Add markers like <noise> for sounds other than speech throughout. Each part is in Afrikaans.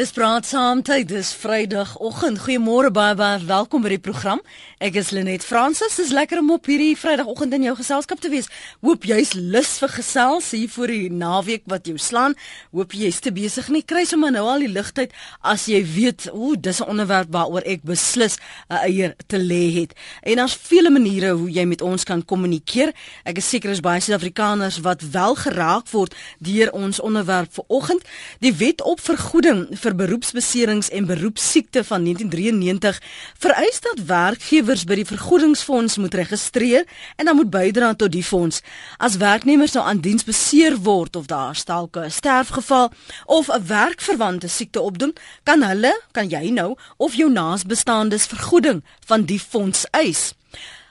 Dis praat saam tyd, dis Vrydagoggend. Goeiemôre baie baie welkom by die program. Ek is Lenet Fransis. Dis lekker om op hierdie Vrydagoggend in jou geselskap te wees. Hoop jy's lus vir gesels hier voor die naweek wat jou slaan. Hoop jy's te besig nie kry sommer nou al die ligtyd as jy weet, ooh, dis 'n onderwerp waaroor ek beslis 'n eier te lê het. En daar's vele maniere hoe jy met ons kan kommunikeer. Ek is seker is baie Suid-Afrikaners wat wel geraak word deur ons onderwerp vanoggend. Die wet op vergoeding vir beroepsbeserings en beroepsiekte van 1993 vereis dat werkgewers by die vergoedingsfonds moet registreer en dan moet bydra tot die fonds. As werknemers nou aan diens beseer word of daar stalk 'n sterfgeval of 'n werkverwante siekte opdoen, kan hulle, kan jy nou of jou naasbestaandes vergoeding van die fonds eis.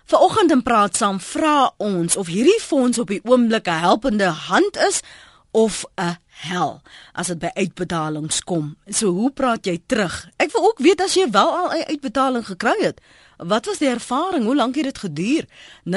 Vanoggend in praat saam vra ons of hierdie fonds op die oomblik 'n helpende hand is of 'n hel as dit by uitbetalings kom. So hoe praat jy terug? Ek wil ook weet as jy wel al 'n uitbetaling gekry het. Wat was die ervaring? Hoe lank het dit geduur? 0891104553.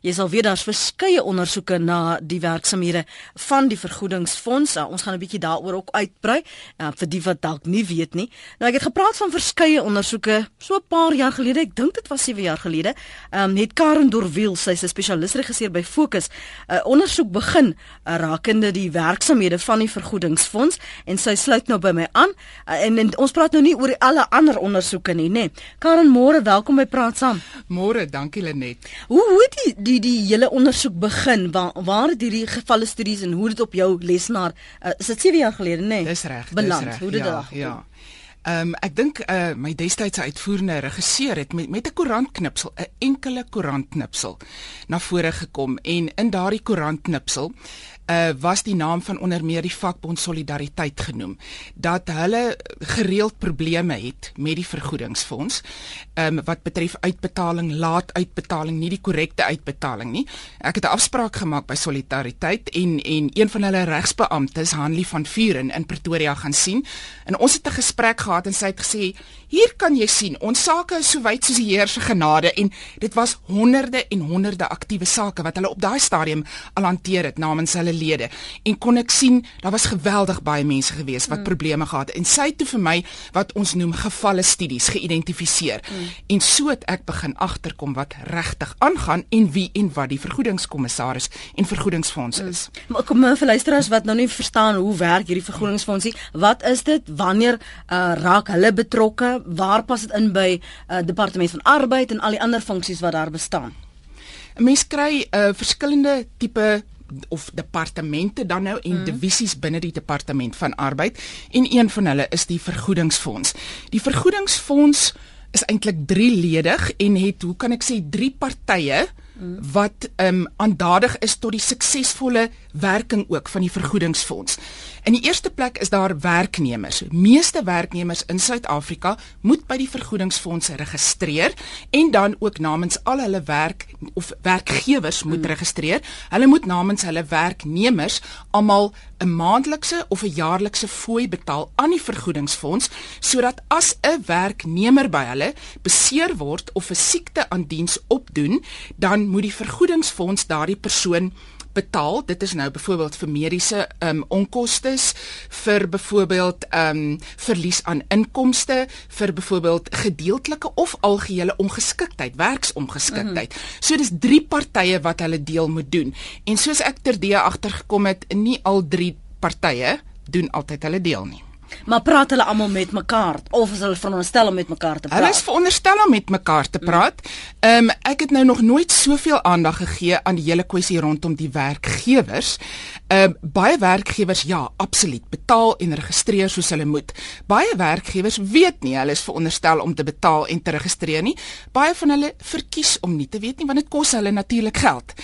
Jy sal weet daar's verskeie ondersoeke na die werksamehede van die vergoedingsfonds. Uh, ons gaan 'n bietjie daaroor ook uitbrei uh, vir die wat dalk nie weet nie. Nou ek het gepraat van verskeie ondersoeke so 'n paar jaar gelede. Ek dink dit was 7 jaar gelede. Ehm um, het Karen Dorwiel, sy's 'n spesialis regisseur by Fokus, 'n uh, ondersoek begin uh, rakende die werksamehede van die vergoedingsfonds en sy sluit nou by my aan. Uh, en, en ons praat nou nie oor alle ander ondersoeke nie, nê. Karen Moore, welkom by Praat Saam. Môre, dankie Lenet. Hoe hoe die die die hele ondersoek begin? Waar waar het hierdie gevalle studies en hoe dit op jou lesenaar uh, is dit 7 jaar gelede, nê? Dis reg, dis reg. Hoe dit ja, daar ja. Ehm um, ek dink uh, my destydse uitvoerende regisseur het met met 'n koerantknipsel, 'n enkele koerantknipsel na vore gekom en in daardie koerantknipsel uh, was die naam van onder meer die vakbond Solidariteit genoem dat hulle gereeld probleme het met die vergoedingsfonds um, wat betref uitbetaling laat uitbetaling nie die korrekte uitbetaling nie. Ek het 'n afspraak gemaak by Solidariteit en en een van hulle regsbeamptes Hanlie van Vuren in Pretoria gaan sien. En ons het 'n gesprek gehad en sy het gesê hier kan jy sien ons sake is so wyd soos die Heer se genade en dit was honderde en honderde aktiewe sake wat hulle op daai stadium al hanteer het namens hulle lede en kon ek sien daar was geweldig baie mense gewees wat mm. probleme gehad het en sy het toe vir my wat ons noem gevalle studies geïdentifiseer mm. en so het ek begin agterkom wat regtig aangaan en wie en wat die vergoedingskommissaris en vergoedingsfonds is. Mm. Maar kom maar vir luisteraars wat nou nie verstaan hoe werk hierdie vergoedingsfonds nie. Wat is dit? Wanneer uh, raak hulle betrokke? Waar pas dit in by uh, departement van arbeid en al die ander funksies wat daar bestaan? 'n Mens kry uh, verskillende tipe of departemente dan nou en mm. divisies binne die departement van arbeid en een van hulle is die vergoedingsfonds. Die vergoedingsfonds is eintlik drieledig en het hoe kan ek sê drie partye wat ehm um, aandadig is tot die suksesvolle werking ook van die vergoedingsfonds. In die eerste plek is daar werknemers. Meeste werknemers in Suid-Afrika moet by die vergoedingsfonds registreer en dan ook namens al hulle werk of werkgewers moet hmm. registreer. Hulle moet namens hulle werknemers almal 'n maandelikse of 'n jaarlikse fooi betaal aan die vergoedingsfonds sodat as 'n werknemer by hulle beseer word of 'n siekte aan diens opdoen, dan moet die vergoedingsfonds daardie persoon betaal. Dit is nou byvoorbeeld vir mediese um onkoste, vir byvoorbeeld um verlies aan inkomste, vir byvoorbeeld gedeeltelike of algehele ongeskiktheid, werksongeskiktheid. Mm -hmm. So dis drie partye wat hulle deel moet doen. En soos ek terdee agtergekom het, nie al drie partye doen altyd hulle deel nie. Maar praat hulle almal met mekaar of is hulle veronderstel om met mekaar te praat? Hulle is veronderstel om met mekaar te praat. Ehm um, ek het nou nog nooit soveel aandag gegee aan die hele kwessie rondom die werkgewers. Ehm uh, baie werkgewers ja, absoluut betaal en registreer soos hulle moet. Baie werkgewers weet nie hulle is veronderstel om te betaal en te registreer nie. Baie van hulle verkies om nie te weet nie want dit kos hulle natuurlik geld.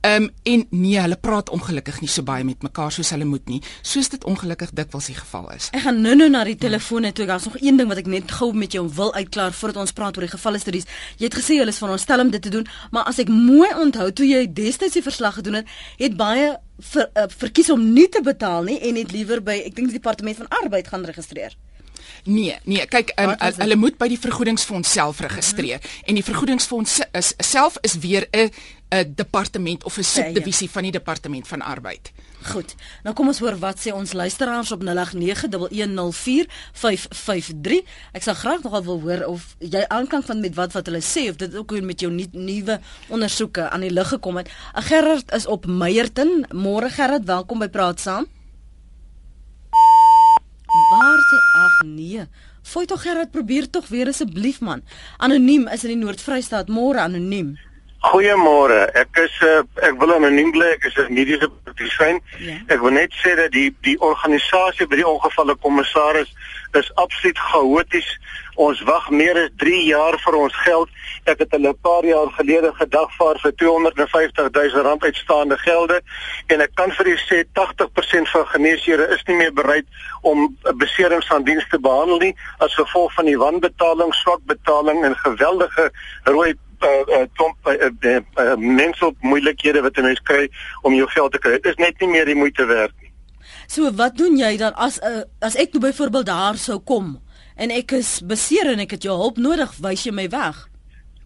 Ehm um, en nee, hulle praat ongelukkig nie so baie met mekaar soos hulle moet nie, soos dit ongelukkig dikwels die geval is. Ek gaan nou nou na die telefoon toe. Daar's nog een ding wat ek net gou met jou wil uitklaar voordat ons praat oor die gevalle studies. Jy het gesê hulle is veronderstel om dit te doen, maar as ek mooi onthou toe jy destyds die verslag gedoen het, het baie ver, uh, verkies om nie te betaal nie en net liewer by ek dink die departement van arbeid gaan registreer. Nee, nee, kyk, um, hulle moet by die vergoedingsfonds self registreer mm -hmm. en die vergoedingsfonds is self is weer 'n 'n departement of 'n subdivisie van die departement van arbeid. Goed. Nou kom ons hoor wat sê ons luisteraars op 0891104553. Ek sal graag nogal wil hoor of jy aanklank van met wat wat hulle sê of dit ook met jou nuwe ondersoeke aan die lig gekom het. Gerard is op Meyerton. Môre Gerard, welkom by Praat Saam. Waar sê ag nee. Fooi tog Gerard, probeer tog weer asseblief man. Anoniem is in die Noord-Vrystaat. Môre anoniem. Goeiemôre. Ek is uh, ek wil anoniem bly. Ek is 'n mediese praktisyn. Ja. Ek wil net sê dat die die organisasie by die ongevalle kommissaris is absoluut chaoties. Ons wag meer as 3 jaar vir ons geld. Ek het hulle 'n paar jaar gelede gedagvaar vir 250 000 rand uitstaande gelde en ek kan vir u sê 80% van geneesere is nie meer bereid om beserings aan diens te behandel nie as gevolg van die wanbetaling, swak betaling en geweldige rooi uh, uh, klomp uh, uh, uh, mense op moeilikhede wat 'n mens kry om jou geld te kry. Dit is net nie meer die moeite werd nie. So wat doen jy dan as uh, as ek nou byvoorbeeld daar sou kom en ek is beseer en ek het jou hulp nodig, wys jy my weg?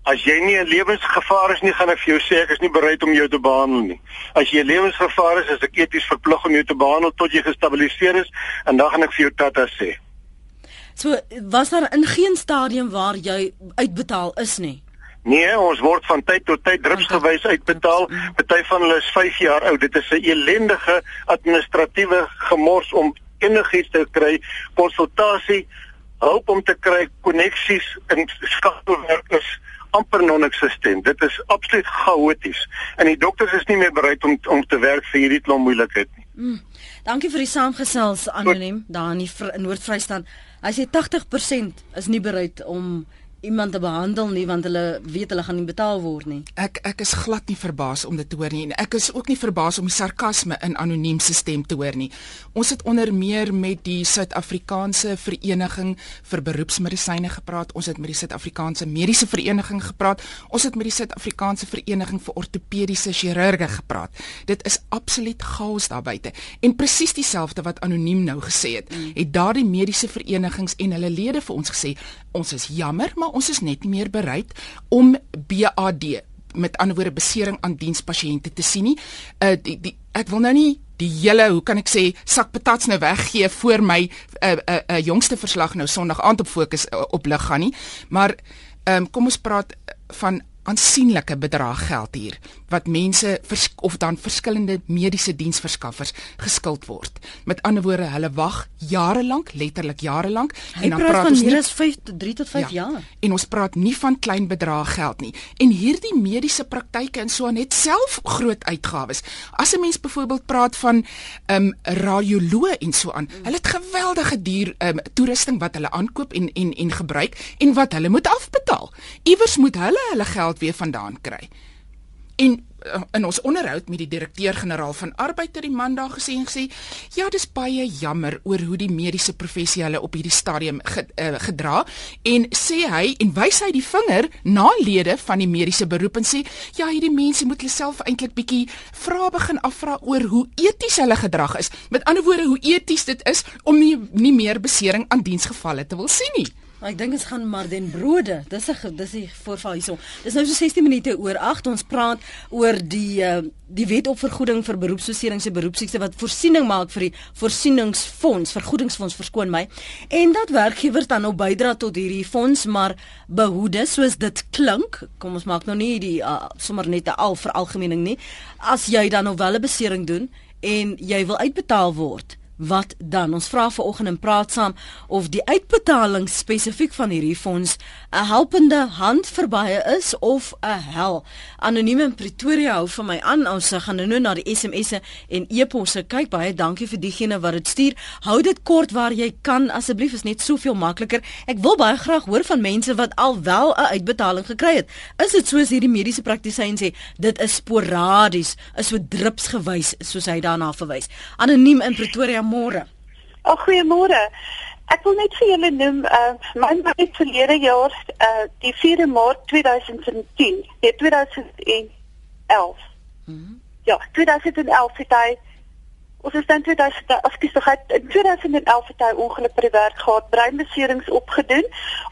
As jy nie 'n lewensgevaar is nie, gaan ek vir jou sê ek is nie bereid om jou te behandel nie. As jy 'n lewensgevaar is, is ek eties verplig om jou te behandel tot jy gestabiliseer is en dan gaan ek vir jou tata sê. So was daar in geen stadium waar jy uitbetaal is nie. Nee, ons word van tyd tot tyd drupsgewys uitbetaal. Party van hulle is 5 jaar oud. Dit is 'n elendige administratiewe gemors om enigiets te kry, konsultasie, hulp om te kry, koneksies en skakelwerkers amper non-existent. Dit is absoluut chaoties. En die dokters is nie meer bereid om om te werk vir hierdie klomp moeilikheid nie. Mm. Dankie vir die saamgesels anoniem daar in die Noord-Vrystaat. Hy sê 80% is nie bereid om iemand te behandel nie want hulle weet hulle gaan nie betaal word nie. Ek ek is glad nie verbaas om dit te hoor nie en ek is ook nie verbaas om die sarkasme in anoniem se stem te hoor nie. Ons het onder meer met die Suid-Afrikaanse Vereniging vir Beroepsmedisyne gepraat. Ons het met die Suid-Afrikaanse Mediese Vereniging gepraat. Ons het met die Suid-Afrikaanse Vereniging vir Ortopediese Chirurge gepraat. Dit is absoluut chaos daar buite. En presies dieselfde wat anoniem nou gesê het, mm. het daardie mediese verenigings en hulle lede vir ons gesê, ons is jammer, maar ons is net nie meer bereid om BAD met ander woorde besering aan dienspasiënte te sien nie. Uh die, die ek wil nou nie die hele, hoe kan ek sê, sak patats nou weggee voor my 'n uh, 'n uh, uh, jongste verslag nou Sondag aand op fokus uh, op lig gaan nie. Maar ehm um, kom ons praat van aansienlike bedrag geld hier wat mense of dan verskillende mediese diensverskaffers geskuld word. Met ander woorde, hulle wag jare lank, letterlik jare lank en dan praat ons nie is 5 3 tot 5 ja, jaar. En ons praat nie van klein bedrag geld nie. En hierdie mediese praktyke en so net self groot uitgawes. As 'n mens byvoorbeeld praat van ehm um, radioloë en so aan, mm. hulle het geweldige duur ehm um, toerusting wat hulle aankoop en en en gebruik en wat hulle moet afbetaal. Iewers moet hulle hulle geld weer vandaan kry. En uh, in ons onderhoud met die direkteur-generaal van arbeid het die man daar gesê en gesê ja dis baie jammer oor hoe die mediese professie hulle op hierdie stadium ge, uh, gedra. En sê hy en wys hy die vinger na lede van die mediese beroep en sê ja hierdie mense moet hulle self eintlik bietjie vra begin afvra oor hoe eties hulle gedrag is. Met ander woorde hoe eties dit is om nie, nie meer besering aan diensgevalle te wil sien nie Ek dink dit gaan maar den brode. Dis 'n dis die voorval hierso. Dis nou so 16 minute oor 8. Ons praat oor die uh, die wet op vergoeding vir beroepsbeserings en beroepsiekte wat voorsiening maak vir die voorsieningsfonds, vergoedingsfonds verskoon my. En dat werkgewers dan nou bydra tot hierdie fonds, maar behoede soos dit klink. Kom ons maak nou nie die uh, sommer net 'n al veralgemening nie. As jy dan nou wel 'n besering doen en jy wil uitbetaal word wat dan ons vra vanoggend en praat saam of die uitbetaling spesifiek van hierdie fonds 'n helpende hand vir baie is of 'n hel. Anoniem in Pretoria hou vir my aan. Ons gaan nou na die SMS'e en e-posse kyk. Baie dankie vir diegene wat dit stuur. Hou dit kort waar jy kan asseblief is net soveel makliker. Ek wil baie graag hoor van mense wat al wel 'n uitbetaling gekry het. Is dit soos hierdie mediese praktisyn sê, dit is sporadies, is so drupsgewys soos hy daarna verwys. Anoniem in Pretoria môre. Ag goeiemôre. Ek wil net vir julle noem, uh my man het verlede jaar uh die 4 Maart 2010, nee 2011. Mhm. Mm ja, 2011 het hy Ons is dan 2000 afskies tog uit in 2011 het hy ongeluk by die werk gehad, breinbeserings opgedoen,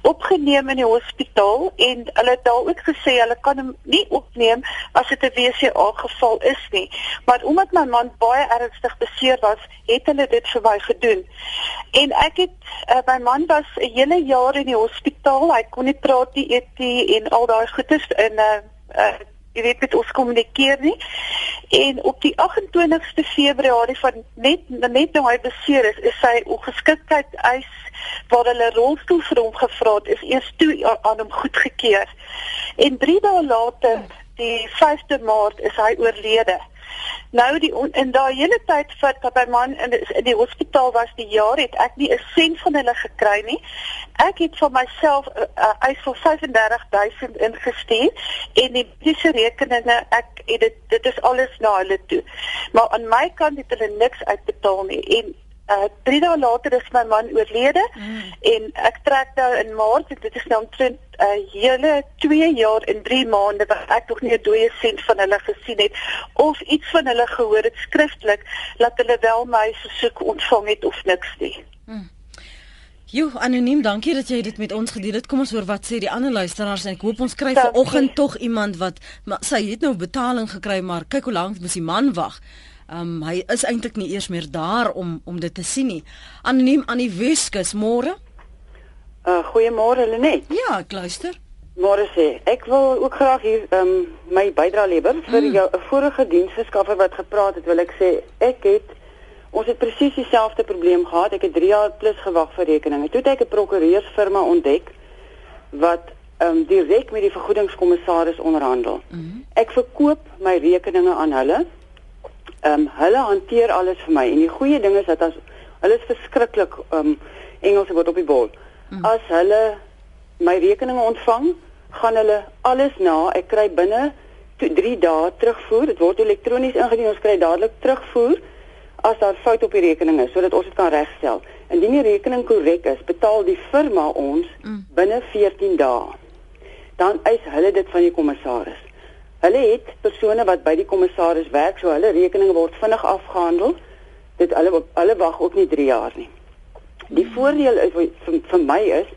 opgeneem in die hospitaal en hulle het daar ook gesê hulle kan hom nie opneem as dit 'n WCA geval is nie. Maar omdat my man baie ernstig beseer was, het hulle dit vir my gedoen. En ek het uh, my man was 'n hele jaar in die hospitaal. Hy kon nie praat nie, eet nie en al daai goeders in 'n uh, uh, jy weet met ons kommunikeer nie. En op die 28ste Februarie van net net nou hy beseer is, is sy ongeskiktheid eis waar hulle rolstoel vir hom gevra het, is eers toe aan hom goedgekeur. En 3 dae later, die 5de Maart, is hy oorlede. Nou die in daai hele tyd wat dat my man in die, in die hospitaal was die jaar het ek nie 'n sent van hulle gekry nie. Ek het vir myself 'n uh, eis van 35000 ingestuur en die mediese rekeninge ek het dit dit is alles na hulle toe. Maar aan my kant het hulle niks uitbetaal nie en Uh, drie dae later is my man oorlede mm. en ek trek nou in Maart dit is nou omtrent 'n uh, hele 2 jaar en 3 maande wat ek nog nie 'n dooie sent van hulle gesien het of iets van hulle gehoor het skriftelik dat hulle wel my versoek ontvang het of niks nie. Mm. Jo, anoniem, dankie dat jy dit met ons gedeel het. Kom ons hoor wat sê die ander luisteraars en ek hoop ons kry vanoggend tog iemand wat maar, sy het nou betaling gekry, maar kyk hoe lank moet die man wag. Um hy is eintlik nie eers meer daar om om dit te sien nie. Anoniem aan die Weskus, môre? Uh goeiemôre Lenet. Ja, ek luister. Môre sê, ek wil ook graag hier um my bydrae lewer vir mm. jou 'n vorige diensverskaffer wat gepraat het, wil ek sê ek het ons het presies dieselfde probleem gehad. Ek het 3 jaar plus gewag vir rekeninge. Toe het ek 'n prokureursfirma ontdek wat um direk met die vergoedingskommissaris onderhandel. Mm. Ek verkoop my rekeninge aan hulle ehm um, hulle hanteer alles vir my en die goeie ding is dat as hulle is verskriklik ehm um, Engelse word op die bol. Mm. As hulle my rekeninge ontvang, gaan hulle alles na. Ek kry binne 3 dae terugvoer. Dit word elektronies ingedien. Ons kry dadelik terugvoer as daar fout op die rekening is sodat ons dit kan regstel. Indien die rekening korrek is, betaal die firma ons mm. binne 14 dae. Dan eis hulle dit van die kommissaris. Hulle het persone wat by die kommissaris werk, so hulle rekeninge word vinnig afgehandel. Dit hulle hulle wag ook nie 3 jaar nie. Die hmm. voordeel is vir, vir my is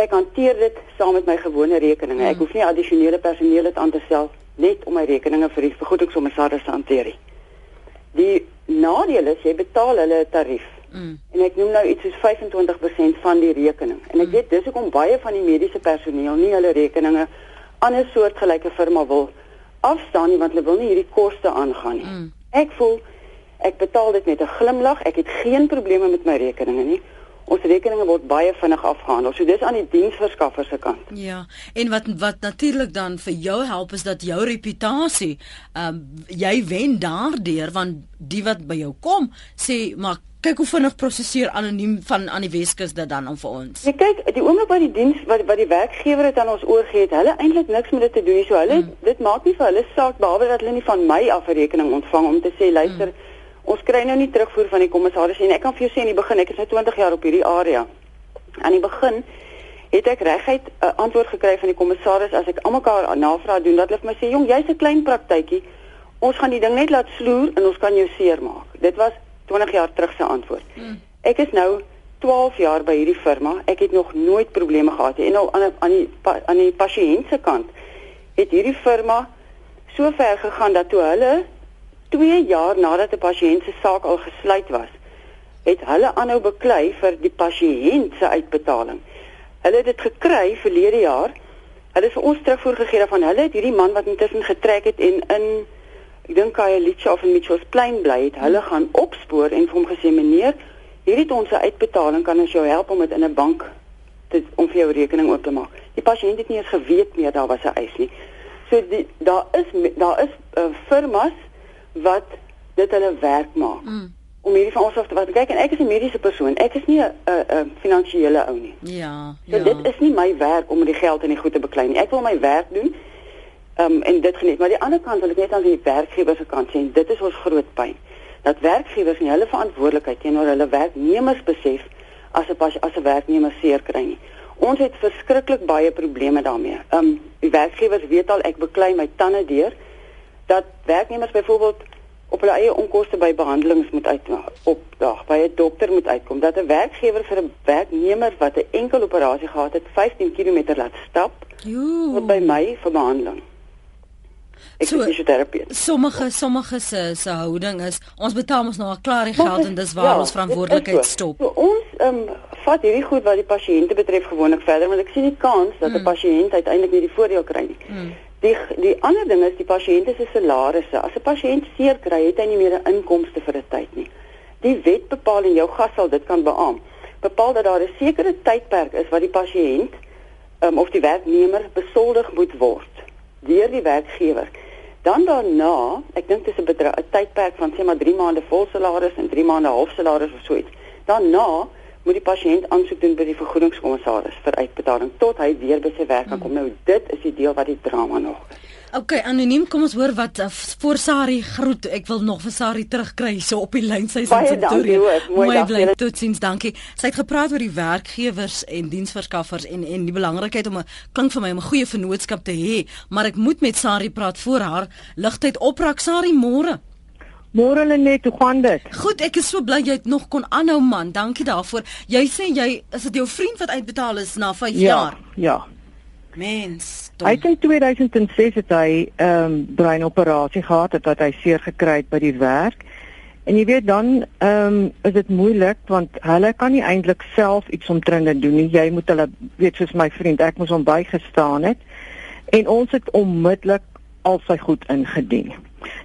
ek hanteer dit saam met my gewone rekeninge. Ek hmm. hoef nie addisionele personeel aan te stel net om my rekeninge vir die vergoedingskommissaris te hanteer nie. Die nadeel is jy betaal hulle 'n tarief. Mm. En ek noem nou iets soos 25% van die rekening. En ek mm. weet dis hoekom baie van die mediese personeel nie hulle rekeninge ander soortgelyke firma wil afstaan nie want hulle wil nie hierdie koste aangaan nie. Mm. Ek voel ek betaal dit met 'n glimlag. Ek het geen probleme met my rekeninge nie. Ons rekeninge word baie vinnig afgehandel. So dis aan die diensverskaffer se kant. Ja. En wat wat natuurlik dan vir jou help is dat jou reputasie, ehm um, jy wen daardeur want die wat by jou kom sê maar kyk hoe vinnig prosesseer anoniem van aan die Weskus dit dan om vir ons. Ja kyk, die oomblik wat die diens wat wat die werkgewer dit aan ons oorgee het, hulle eintlik niks met dit te doen nie. So hulle mm. dit maak nie vir hulle saak behalwe dat hulle nie van my af 'n rekening ontvang om te sê luister, mm. Ons kry nou nie terugvoer van die kommissaris en ek kan vir jou sê in die begin, ek is nou 20 jaar op hierdie area. Aan die begin het ek reguit 'n uh, antwoord gekry van die kommissaris as ek almekaar navraag doen dat hulle vir my sê, "Jong, jy's 'n klein praktytjie. Ons gaan die ding net laat sloer en ons kan jou seermaak." Dit was 20 jaar terug se antwoord. Hmm. Ek is nou 12 jaar by hierdie firma. Ek het nog nooit probleme gehad nie. En nou aan aan die aan die pasiënt se kant het hierdie firma so ver gegaan dat toe hulle 2 jaar nadat 'n pasiënt se saak al gesluit was, het hulle aanhou beklei vir die pasiënt se uitbetaling. Hulle het dit gekry verlede jaar. Hulle het vir ons terugvoer gegee daarvan hulle het hierdie man wat intussen getrek het en in ek dink hy Litcha of in Mitchells Plain bly het, hulle gaan opspoor en vir hom gesê meneer, hierdie het ons uitbetaling kan ons jou help om dit in 'n bank te om vir jou rekening oop te maak. Die pasiënt het nie eens geweet meer daar was 'n eis nie. So die daar is daar is uh, firmas wat dit hulle werk maak. Mm. Om hierdie van ons af te wat kyk en ek is 'n mediese persoon. Ek is nie 'n 'n finansiële ou nie. Ja. So ja. dit is nie my werk om die geld en die goed te beklei nie. Ek wil my werk doen. Ehm um, en dit geniet, maar die ander kant wil ek net aan die werkgewers se kant sê, dit is ons groot pyn. Dat werkgewers nie hulle verantwoordelikheid teenoor hulle werknemers besef as 'n as 'n werknemer seer kry nie. Ons het verskriklik baie probleme daarmee. Ehm um, die werkgewers weet al ek beklei my tande deur dat werknemers byvoorbeeld op hulle eie onkoste by behandelings moet uit opdag, by 'n dokter moet uitkom dat 'n werkgewer vir 'n werknemer wat 'n enkel operasie gehad het, 15 km laat stap. Jo. By my vir behandeling. Ek so, is fisioterapeut. Sommige sommige se se houding is ons betaal ons nou al klaar die geld en dis waar ja, ons verantwoordelikheid stop. So, ons ehm um, vat hierdie goed wat die pasiënte betref gewoonlik verder want ek sien nie kans dat 'n mm. pasiënt uiteindelik nie die voordeel kry nie. Mm. Die die ander ding is die pasiënte se salarisse. As 'n pasiënt seer kry, het hy nie meer 'n inkomste vir 'n tyd nie. Die wet bepaal en jou gas sal dit kan beamoen. Bepaal dat daar 'n sekere tydperk is wat die pasiënt um, of die werknemer besoldig moet word deur die werkgewer. Dan daarna, ek dink dit is 'n 'n tydperk van sê maar 3 maande vol salaris en 3 maande half salaris of so iets. Daarna moet die pasiënt aansoek doen by die vergoedingskommissaris vir uitbetaling tot hy weer by sy werk kan kom. Nou dit is die deel wat die drama nog is. OK, anoniem, kom ons hoor wat uh, voor Sari groet. Ek wil nog vir Sari terugkry so op die lyn sy se Pretoria. Mooi bly. Totsiens, dankie. Sy het gepraat oor die werkgewers en diensverskaffers en en die belangrikheid om 'n klink vir my om 'n goeie vennootskap te hê, maar ek moet met Sari praat voor haar ligtheid oprak Sari môre. Môre net, hoe gaan dit? Goed, ek is so bly jy het nog kon aanhou man. Dankie daarvoor. Jy sê jy is dit jou vriend wat uitbetaal is na 5 ja, jaar? Ja. Mens. Dom. Hy het in 2006 het hy 'n um, ehm, breinoperasie gehad het wat hy seer gekry het by die werk. En jy weet dan ehm um, is dit moeilik want hulle kan nie eintlik self iets omtrent dit doen nie. Jy moet hulle weet soos my vriend, ek moes hom bygestaan het. En ons het onmiddellik al sy goed ingedien.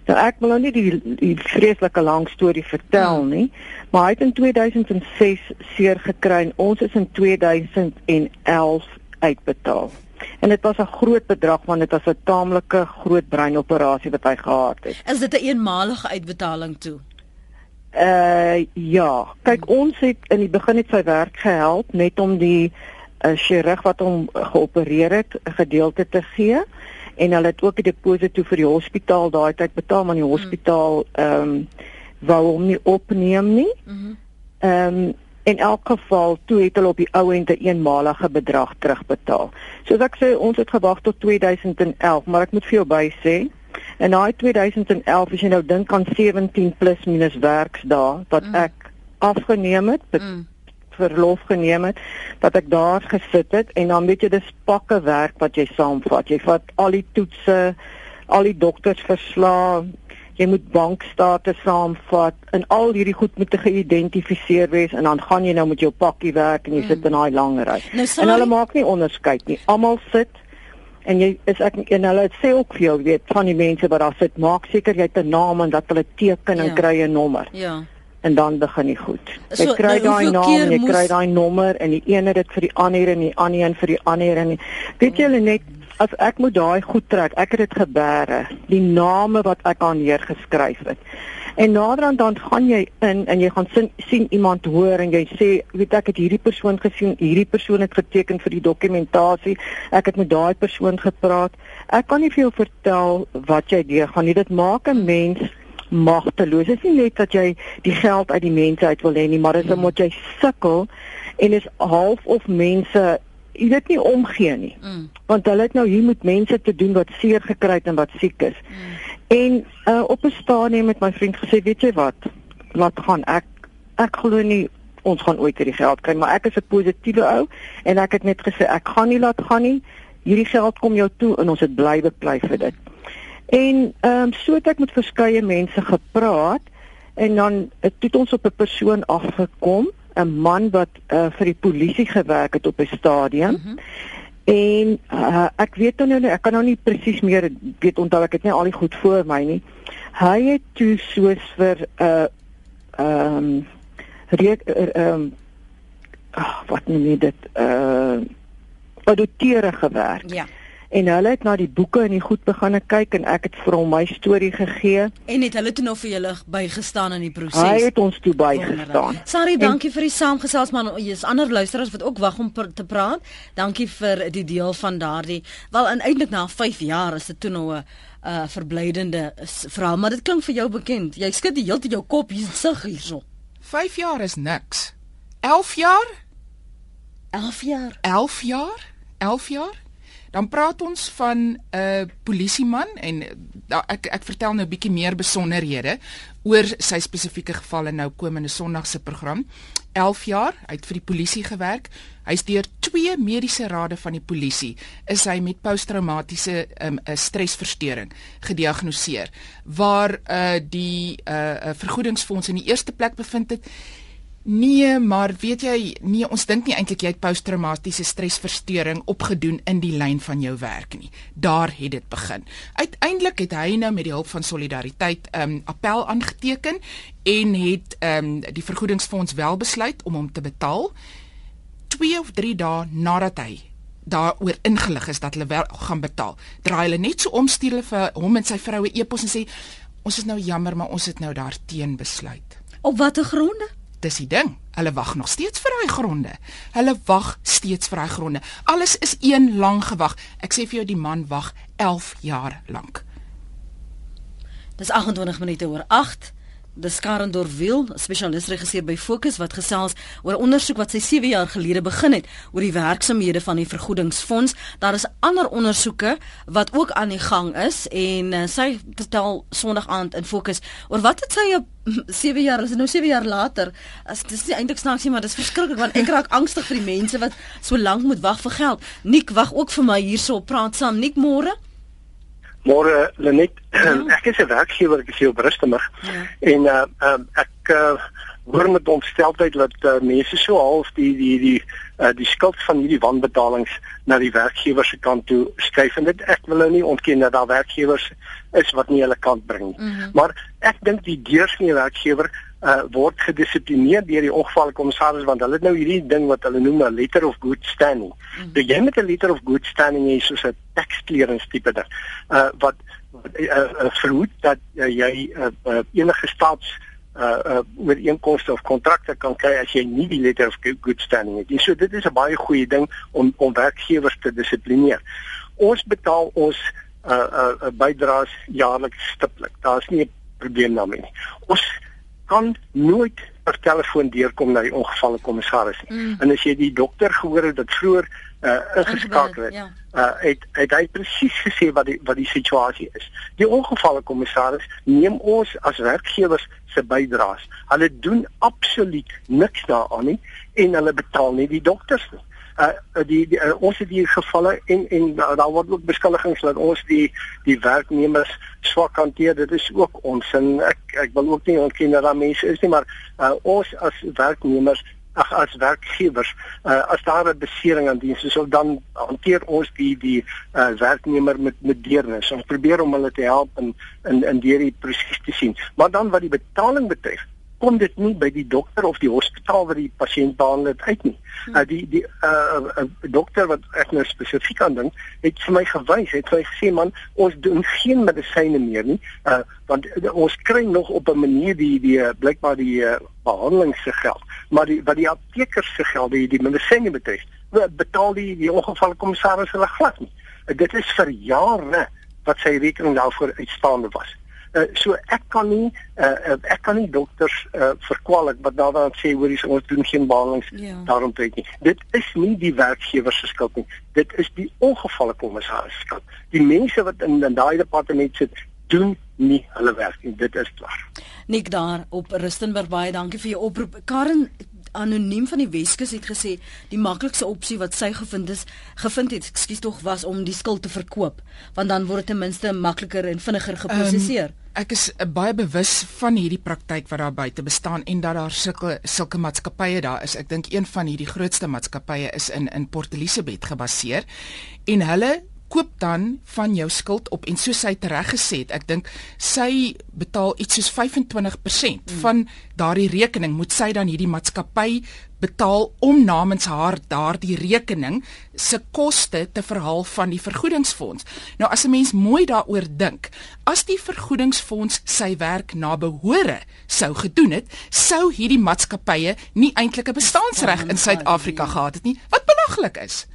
Nou ek wil nou nie die, die vreeslike lang storie vertel hmm. nie, maar hy het in 2006 seer gekry en ons is in 2011 uitbetaal. En dit was 'n groot bedrag want dit was 'n taamlike groot breinoperasie wat hy gehad het. Is dit 'n eenmalige uitbetaling toe? Uh ja, kyk hmm. ons het in die begin net sy werk gehelp net om die uh, chirurg wat hom geopereer het 'n gedeelte te gee en hulle het ook 'n deposito vir die hospitaal daai tyd betaal maar die hmm. hospitaal ehm um, wou hom nie opneem nie. Hmm. Ehm um, in elk geval toe het hulle op die ou end 'n eenmalige bedrag terugbetaal. Soos ek sê, ons het gewag tot 2011, maar ek moet vir jou by sê, en na 2011 as jy nou dink aan 17 plus minus werksdae wat mm. ek afgeneem het, mm. Verlof geneem het, dat ek daar gesit het en dan weet jy dis pakke werk wat jy saamvat. Jy vat al die toetse, al die doktersverslae jy moet bankstate saamvat en al hierdie goed moet geïdentifiseer wees en dan gaan jy nou met jou pakkie werk en jy mm. sit in daai lang ry. Nou, en hulle maak nie onderskeid nie. Almal sit en jy is ek en hulle sê ook vir jou weet van die mense wat daar sit, maak seker jy het 'n naam en dat hulle teken ja. en kry 'n nommer. Ja. En dan begin jy goed. Jy so, kry nou, daai naam, jy moes... kry daai nommer en die een het dit vir die ander en die ander een vir die ander en weet jy hulle net as ek moet daai goed trek, ek het dit gebeere, die name wat ek aan neergeskryf het. En naderhand dan gaan jy in en jy gaan sien, sien iemand hoor en jy sê, weet ek het hierdie persoon gesien, hierdie persoon het geteken vir die dokumentasie. Ek het met daai persoon gepraat. Ek kan nie vir jou vertel wat jy deur gaan nie. Dit maak 'n mens magteloos. Dit is nie net dat jy die geld uit die mense uit wil hê nie, maar dit is omdat jy sukkel en is half of mense jy weet nie omgee nie. Mm. Want hulle het nou hier met mense te doen wat seer gekry het en wat siek is. Mm. En uh, op 'n stadium het my vriend gesê, weet jy wat? Laat gaan. Ek ek glo nie ons gaan ooit hierdie geld kry, maar ek is 'n positiewe ou en ek het net gesê ek gaan nie laat gaan nie. Hierdie geld kom jou toe en ons het bly beklei vir dit. En ehm um, so het ek met verskeie mense gepraat en dan het ons op 'n persoon afgekom 'n man wat uh, vir die polisie gewerk het op 'n stadium. Mm -hmm. En uh, ek weet nou nie, ek kan nou nie presies meer weet onthou ek het nie al die goed voor my nie. Hy het toe soos vir 'n uh, ehm um, ehm um, oh, wat noem jy dit? Uh auditeure gewerk. Ja en hulle het na die boeke en die goed begine kyk en ek het vir hom my storie gegee. En het hulle toe nog vir julle bygestaan in die proses? Hy het ons toe bygestaan. Sari dankie en, vir die saamgesels man jy's ander luisteraars wat ook wag om te praat. Dankie vir die deel van daardie wel eintlik na 5 jaar is dit toe nou 'n uh, verblydende verhaal maar dit klink vir jou bekend. Jy skud die hele tyd jou kop hier sig hierso. 5 jaar is niks. 11 jaar? 11 jaar? 11 jaar? 11 jaar dan praat ons van 'n uh, polisieman en uh, ek ek vertel nou 'n bietjie meer besonderhede oor sy spesifieke gevalle nou komende Sondag se program. 11 jaar, hy het vir die polisie gewerk. Hy's deur twee mediese rade van die polisie is hy met posttraumatiese um, stresversteuring gediagnoseer waar uh, die uh, vergoedingsfonds in die eerste plek bevind het. Nee, maar weet jy, nee, ons dink nie eintlik jy het posttraumatiese stresversteuring opgedoen in die lyn van jou werk nie. Daar het dit begin. Uiteindelik het hy nou met die hulp van solidariteit 'n um, appel aangeteken en het um, die vergoedingsfonds wel besluit om hom te betaal 2 of 3 dae nadat hy daaroor ingelig is dat hulle wel gaan betaal. Draai hulle net so omstuur hulle vir hom en sy vroue e-pos en sê ons is nou jammer maar ons het nou daarteen besluit. Op watter gronde? Dis die ding. Hulle wag nog steeds vir daai gronde. Hulle wag steeds vir daai gronde. Alles is een lang gewag. Ek sê vir jou die man wag 11 jaar lank. Dis 28 minute oor 8 dis Karen Dorwiel, spesialis regisseur by Fokus wat gesels oor 'n ondersoek wat sy 7 jaar gelede begin het oor die werksamehede van die vergoedingsfonds. Daar is ander ondersoeke wat ook aan die gang is en uh, sy vertel Sondag aand in Fokus oor wat het sy op 7 jaar, is nou 7 jaar later. As dis nie eintlik snaaks nie, maar dis verskriklik want ek raak angstig vir die mense wat so lank moet wag vir geld. Nik wag ook vir my hierso op praat saam. Nik môre. Môre Lenet, ja. <clears throat> ek is 'n werkgewer, ek is hier op Rustenburg. Ja. En uh, uh ek uh, hoor met ontstelteheid dat uh, mense so half die die die uh, die skuld van hierdie wanbetalings na die werkgewer se kant toe skuif en dit ek wil nou nie ontken dat daar werkgewers is wat nie hulle kant bring nie. Mm -hmm. Maar ek dink die deursnee werkgewer uh, word gedissiplineer deur die ongevalkommissaris want hulle het nou hierdie ding wat hulle noem 'n letter of good standing. Mm -hmm. Jy met 'n letter of good standing is soos 'n tax clearance tipe ding. Uh wat uh, uh, verhoed dat uh, jy uh, uh, enige staats uh uh ooreenkomste of kontrakte kan kry as jy nie die letter of good standing het nie. So dit is 'n baie goeie ding om om werkgewers te dissiplineer. Ons betaal ons uh uh, uh bydraes jaarliks stiptelik. Daar's nie 'n probleem daarmee nie. Ons kan nooit per telefoon deurkom na die ongevalle kommissaris nie. Mm. En as jy die dokter gehoor het dat vroeër uh ingeskakel het, ja. uh het het hy presies gesê wat die wat die situasie is. Die ongevalle kommissaris neem ons as werkgewers se bydraes. Hulle doen absoluut niks daaraan nie en hulle betaal nie die dokters nie uh die, die uh, ons het hier gevalle en en uh, daar word ook beskuldigings dat ons die die werknemers swak hanteer. Dit is ook ons en ek ek wil ook nie ontken dat daar mense is nie maar uh, ons as werknemers ag as werkgewers uh, as daar 'n besering aan diens is of dan hanteer ons die die uh, werknemer met met deernis. Ons probeer om hulle te help in in in hierdie proses te sien. Maar dan wat die betaling betref kom dit nie by die dokter of die hospitaal waar die pasiënt behandel het uit nie. Hmm. Uh, die die uh, uh, dokter wat ek nou spesifiek aan dink, het vir my gewys, het vir my gesê man, ons doen geen medisyne meer nie, uh, want uh, ons kry nog op 'n manier die die uh, blykbaar die uh, behandeling se geld, maar die wat die apteker se geld, die die medisyne betref, betaal die die ongevalkommissaris hulle glad nie. Uh, dit is vir jare wat sy rekening daarvoor uitstaande was. Uh, so ek kan nie uh, ek kan nie dokters uh, verkwalik wat nou dan sê hoor ons doen geen behandelings ja. daarom tyd nie. Dit is nie die werkgewer se skuld nie. Dit is die ongevalle kommissaris se skuld. Die mense wat in, in daai departement sit doen nie hulle werk nie. Dit is klaar. Nik daar op Rustenburg baie dankie vir jou oproep. Karen anoniem van die Weskus het gesê die maklikste opsie wat sy gevind is gevind het ekskuus tog was om die skuld te verkoop want dan word dit ten minste makliker en vinniger geproseseer. Um, ek is uh, baie bewus van hierdie praktyk wat daar buite bestaan en dat daar sulke sulke maatskappye daar is. Ek dink een van hierdie grootste maatskappye is in in Port Elizabeth gebaseer en hulle koop dan van jou skuld op en soos sy tereg gesê het, ek dink sy betaal iets soos 25% mm. van daardie rekening moet sy dan hierdie maatskappy betaal om namens haar daardie rekening se koste te verhaal van die vergoedingsfonds. Nou as 'n mens mooi daaroor dink, as die vergoedingsfonds sy werk na behore sou gedoen het, sou hierdie maatskappye nie eintlik 'n bestaansreg in Suid-Afrika gehad het nie, wat belaglik is.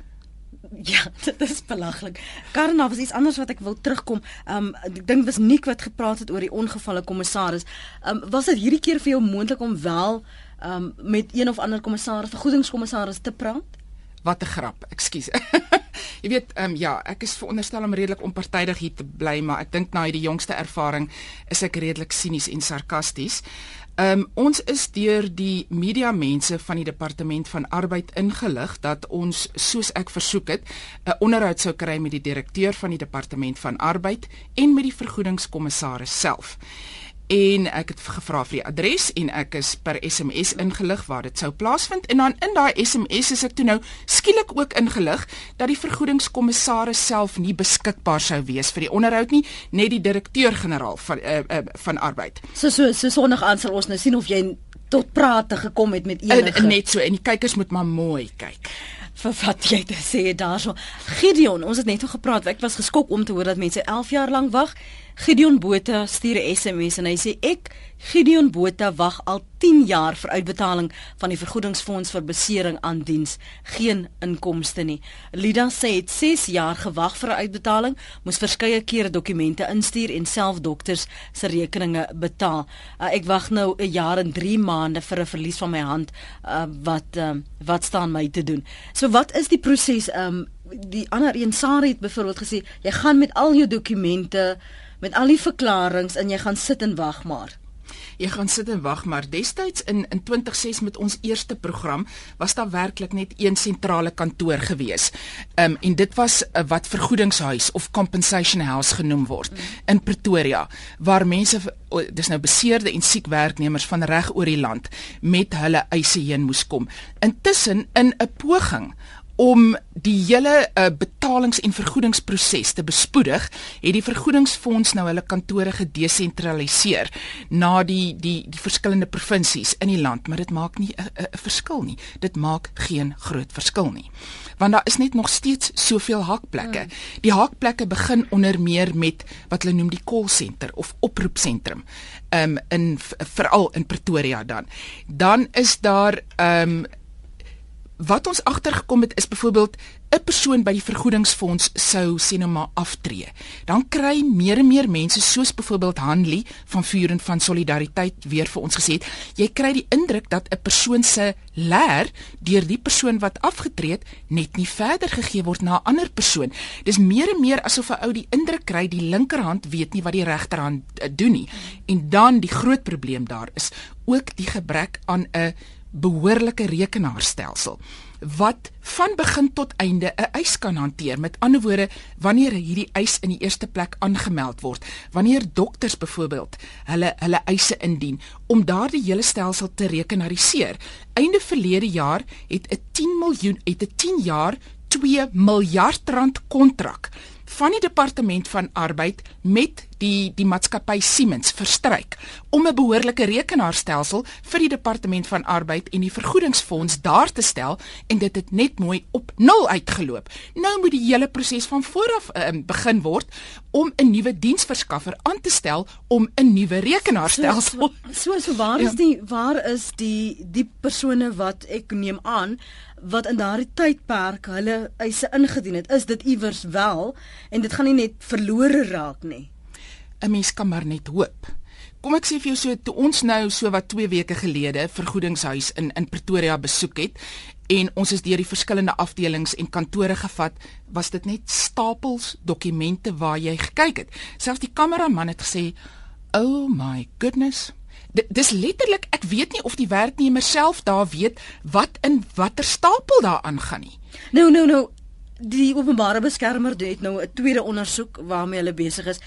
<laughs> Ja, dit is belaglik. Karna, was iets anders wat ek wil terugkom. Um ek dink was Nik wat gepraat het oor die ongevalle kommissaris. Um was dit hierdie keer vir jou moontlik om wel um met een of ander kommissaris, vergoedingskommissaris te praat? Wat 'n grap. Ekskuus. <laughs> Jy weet, ehm um, ja, ek is veronderstel om redelik onpartydig hier te bly, maar ek dink na hierdie jongste ervaring is ek redelik sinies en sarkasties. Ehm um, ons is deur die media mense van die departement van arbeid ingelig dat ons soos ek versoek het 'n onderhoud sou kry met die direkteur van die departement van arbeid en met die vergoedingskommissaris self en ek het gevra vir die adres en ek is per SMS ingelig waar dit sou plaasvind en dan in daai SMS is ek toe nou skielik ook ingelig dat die vergoedingskommissaris self nie beskikbaar sou wees vir die onderhoud nie net die direkteur-generaal van uh, uh, van arbeid. So so so sonnig aan sal ons nou sien of jy tot prate gekom het met enige en, net so en die kykers moet maar mooi kyk vir wat jy te sê daarso. Gideon, ons het net oor gepraat. Ek was geskok om te hoor dat mense 11 jaar lank wag. Gideon Botha stuur 'n SMS en hy sê ek Gideon Botha wag al 10 jaar vir uitbetaling van die vergoedingsfonds vir besering aan diens, geen inkomste nie. Lida sê het 6 jaar gewag vir 'n uitbetaling, moes verskeie kere dokumente instuur en self dokters se rekeninge betaal. Uh, ek wag nou 'n jaar en 3 maande vir 'n verlies van my hand uh, wat uh, wat staan my te doen. So wat is die proses um die ander een Sari het byvoorbeeld gesê jy gaan met al jou dokumente met al die verklaringe en jy gaan sit en wag maar. Jy gaan sit en wag maar destyds in in 2006 met ons eerste program was daar werklik net een sentrale kantoor gewees. Ehm um, en dit was uh, wat vergoedingshuis of compensation house genoem word mm. in Pretoria waar mense dis nou beseerde en siek werknemers van reg oor die land met hulle eise heen moes kom. Intussen in 'n poging om die hele uh, betalings- en vergoedingsproses te bespoedig, het die vergoedingsfonds nou hulle kantore gedesentraliseer na die die die verskillende provinsies in die land, maar dit maak nie 'n verskil nie. Dit maak geen groot verskil nie. Want daar is net nog steeds soveel hakplekke. Hmm. Die hakplekke begin onder meer met wat hulle noem die call center of oproepsentrum. Um in veral in Pretoria dan. Dan is daar um wat ons agtergekom het is byvoorbeeld 'n persoon by die vergoedingsfonds sou sê nou maar aftree. Dan kry meer en meer mense soos byvoorbeeld Hanlie van Vuur en van Solidariteit weer vir ons gesê het, jy kry die indruk dat 'n persoon se leer deur die persoon wat afgetree het net nie verder gegee word na 'n ander persoon. Dis meer en meer asof 'n ou die indruk kry die linkerhand weet nie wat die regterhand uh, doen nie. En dan die groot probleem daar is ook die gebrek aan 'n behoorlike rekenaarstelsel wat van begin tot einde 'n eis kan hanteer. Met ander woorde, wanneer hierdie eis in die eerste plek aangemeld word, wanneer dokters byvoorbeeld hulle hulle eise indien om daardie hele stelsel te rekenariseer. Einde verlede jaar het 'n 10 miljoen het 'n 10 jaar 2 miljard rand kontrak van die departement van arbeid met die die maatskappy Siemens verstryk om 'n behoorlike rekenaarstelsel vir die departement van arbeid en die vergoedingsfonds daar te stel en dit het net mooi op nul uitgeloop. Nou moet die hele proses van vooraf uh, begin word om 'n nuwe diensverskaffer aan te stel om 'n nuwe rekenaarstelsel. So so, so waar is ja. die waar is die die persone wat ek neem aan wat in daardie tydperk hulle eise ingedien het, is dit iewers wel en dit gaan nie net verlore raak nie. 'n Mens kan maar net hoop. Kom ek sê vir jou so toe ons nou so wat 2 weke gelede vergoedingshuis in in Pretoria besoek het en ons is deur die verskillende afdelings en kantore gevat, was dit net stapels dokumente waar jy gekyk het. Selfs die kameraman het gesê, "Oh my goodness, dis letterlik ek weet nie of die werknemer self daar weet wat in watter stapel daar aangaan nie. Nou nou nou die openbare beskermer het nou 'n tweede ondersoek waarmee hulle besig is.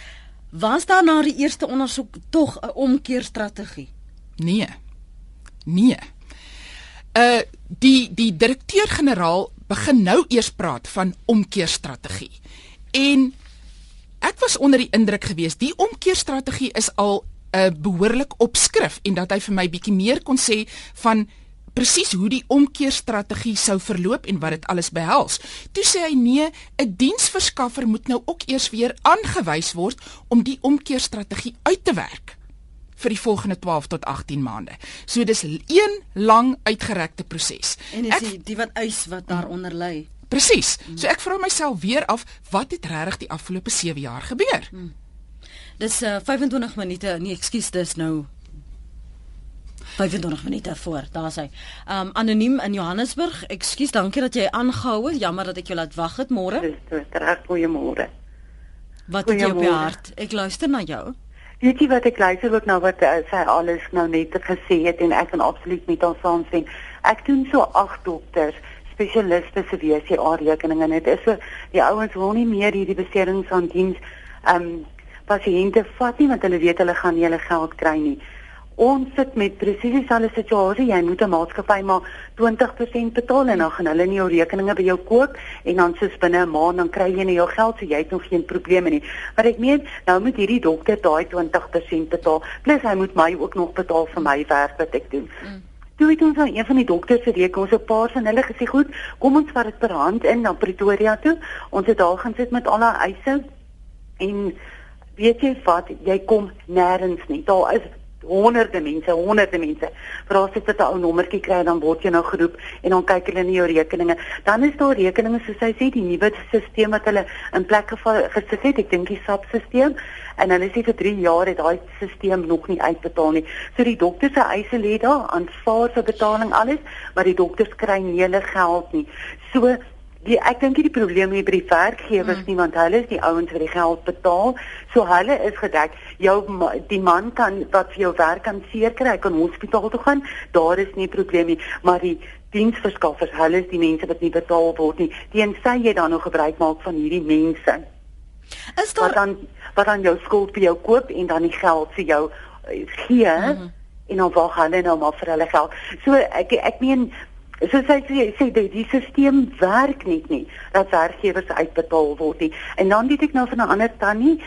Was daar na die eerste ondersoek tog 'n omkeerstrategie? Nee. Nee. Uh die die direkteur-generaal begin nou eers praat van omkeerstrategie. En ek was onder die indruk gewees die omkeerstrategie is al 'n uh, behoorlik opskrif en dat hy vir my bietjie meer kon sê van presies hoe die omkeerstrategie sou verloop en wat dit alles behels. Toe sê hy nee, 'n diensverskaffer moet nou ook eers weer aangewys word om die omkeerstrategie uit te werk vir die volgende 12 tot 18 maande. So dis een lang uitgerekte proses. En is die, die wat eis wat daaronder lê. Presies. So ek vra myself weer af, wat het regtig die afgelope 7 jaar gebeur? Hmm. Dis uh, 25 minute. Nee, ekskuus, dis nou 25 minute voor, daar's hy. Um anoniem in Johannesburg. Ekskuus, dankie dat jy aangehou het. Jammer dat ek jou laat wag het môre. Dis reg, goeiemôre. Wat het jy op jou hart? Ek luister na jou. Weet jy wat ek luister ook nou wat uh, sy alles nou net gesê het en ek kan absoluut met haar saamstem. Ek doen so ag dokters spesialiste se WCA rekeninge en dit is so die ouens wil nie meer hierdie beserings aan diens ehm um, pasiënte vat nie want hulle weet hulle gaan nie hulle geld kry nie. Ons sit met presies dieselfde situasie. Jy moet 'n maatskappy maar 20% betaal en dan gaan hulle nie jou rekeninge by jou koop en dan soos binne 'n maand dan kry jy nie jou geld so jy het nog geen probleme nie. Maar ek meen, nou moet hierdie dokter daai 20% betaal plus hy moet my ook nog betaal vir my werk wat ek doen. Mm. Toe het ons aan een van die dokters se rekening ons 'n paar van hulle gesê, "Goed, kom ons vat dit per hand in na Pretoria toe." Ons het daar gaan sit met al haar eise en weet jy wat, jy kom nêrens nie. Daar is honderde mense, honderde mense. Vra as jy 'n ou nommertjie kry dan word jy nou geroep en dan kyk hulle in jou rekeninge. Dan is daar rekeninge soos hy sê die nuwe stelsel wat hulle in plek gesit het, ek dink die SAP-stelsel en hulle sê vir 3 jaar het daai stelsel nog nie uitbetaal nie. So die dokter se eise lê daar, aanvaar vir betaling alles, maar die dokters kry nie hulle geld nie. So die ek dink die probleem hier by die werkgewers mm. nie want hulle is die ouens wat die geld betaal. So hulle is gedek. Jou die man kan wat vir jou werk kan seer kry, kan hospitaal toe gaan. Daar is nie probleem nie, maar die diensverskaffers, hulle is die mense wat nie betaal word nie. Teensy jy dan nog gebruik maak van hierdie mense. Is daar wat dan wat dan jou skuld vir jou koop en dan die geld vir jou uh, gee? Mm. En dan wag hulle nou maar vir hulle geld. So ek ek meen So sê sy sê die, die stelsel werk net nie dat werkgewers uitbetaal word nie. En dan weet ek nou van 'n ander tannie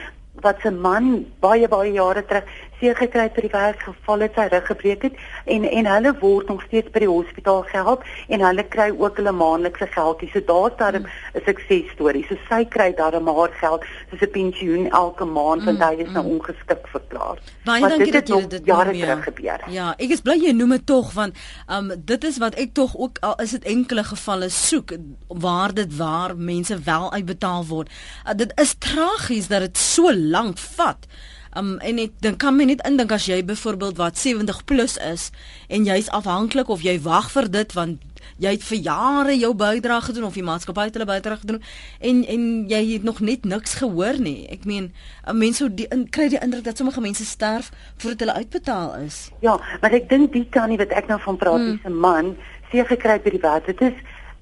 wat se man baie baie jare terug seer gekry het by die werk geval het sy rug gebreek het en en hulle word nog steeds by die hospitaal gehelp en hulle kry ook hulle maandelikse geldjie. So daar's daar 'n mm. suksesstorie. So sy kry daar 'n maar geld soos 'n pensioen elke maand want mm, hy is nou mm. ongeskik verklaar. Baie dankie dat jy dit jare terug ja. gebeur. Ja, ek is bly jy noem dit tog want um dit is wat ek tog ook al is dit enkele gevalle soek waar dit waar mense wel uitbetaal word. Uh, dit is tragies dat dit so lank vat. Um en ek dink kan my net indink as jy byvoorbeeld wat 70 plus is en jy's afhanklik of jy wag vir dit want jy het vir jare jou bydrae gedoen of die maatskappy het hulle bydrae gedoen en en jy het nog net niks gehoor nie. Ek meen, mense die in, kry die indruk dat sommige mense sterf voordat hulle uitbetaal is. Ja, maar ek dink die tannie wat ek nou van praat, hmm. dis 'n man, sê gekry by die werk. Dit is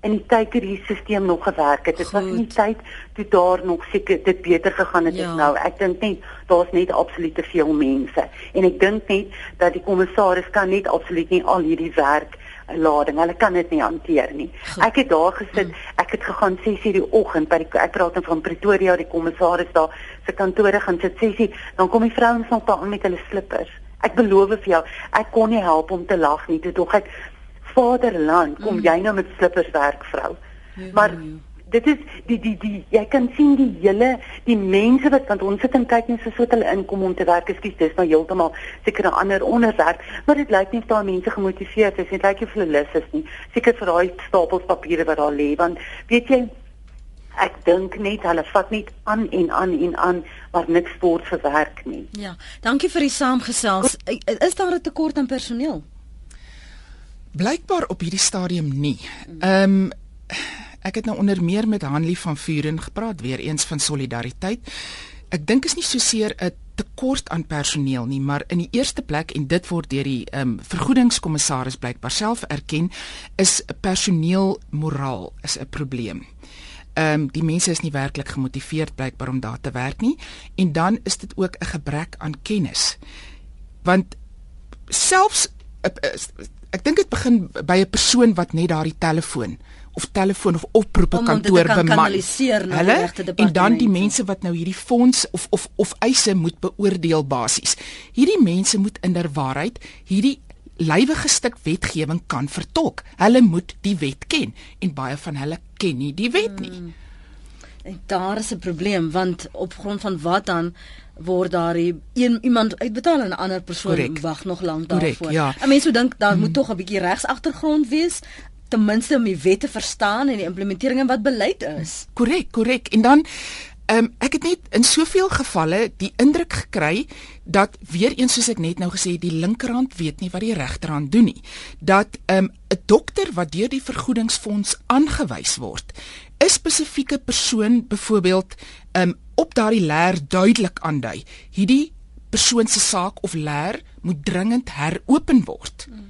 in die tyd toe die stelsel nog gewerk het. Dit was in die tyd toe daar nog seker dit beter gegaan het ja. as nou. Ek dink net daar's net absoluut te veel mense en ek dink net dat die kommissaris kan net absoluut nie al hierdie werk lading. Hulle kan dit nie hanteer nie. Goed. Ek het daar gesit. Mm. Ek het gegaan 6:00 die oggend by die ek praat dan van Pretoria, die kommissaris daar se kantore gaan sit 6:00. Dan kom die vrouens nog daar met hulle slippers. Ek beloof vir jou, ek kon nie help om te lag nie. Toe tog ek vaderland, kom mm. jy nou met slippers werk vrou. Ja, maar ja, ja. dit is die die die jy kan sien die hele die mense wat want ons sit en kyk net so so hulle inkom om te werk. Ekskuus, dis nou heeltemal seker 'n ander onderwerp, maar dit lyk nie of daar mense gemotiveerd is nie. Dit lyk nie of hulle lus is nie. Seker vir daai stapels papiere wat daar lê, want weet jy Ek dink net hulle vat net aan en aan en aan maar niks word verwerk nie. Ja, dankie vir die saamgesels. Is daar 'n tekort aan personeel? Blykbaar op hierdie stadium nie. Ehm um, ek het nou onder meer met Hanlie van Vuren gepraat weer eens van solidariteit. Ek dink is nie so seer 'n tekort aan personeel nie, maar in die eerste plek en dit word deur die ehm um, vergoedingskommissaris blykbaar self erken, is personeel moraal is 'n probleem. Ehm um, die mense is nie werklik gemotiveerd blykbaar om daar te werk nie en dan is dit ook 'n gebrek aan kennis. Want selfs uh, uh, ek dink dit begin by 'n persoon wat net daardie telefoon of telefoon of oproepe kantoor beman. Hulle en dan die mense wat nou hierdie fonds of of of eise moet beoordeel basies. Hierdie mense moet inderwaarheid hierdie lywige stuk wetgewing kan vertolk. Hulle moet die wet ken en baie van hulle ken nie die wet nie. Hmm. En daar is 'n probleem want op grond van wat dan word daar een iemand uitbetaal en 'n ander persoon wag nog lank daarvoor. Ja. Mense sou dink daar hmm. moet tog 'n bietjie regsagtergrond wees ten minste om die wette verstaan en die implementering en wat beleid is. Korrek, korrek. En dan Ehm um, ek het net in soveel gevalle die indruk gekry dat weer eens soos ek net nou gesê die linkerhand weet nie wat die regterhand doen nie. Dat ehm, 'n um, dokter wat deur die vergoedingsfonds aangewys word, 'n spesifieke persoon byvoorbeeld um, op daardie leer duidelik aandui. Hierdie persoon se saak of leer moet dringend heropen word. Hmm.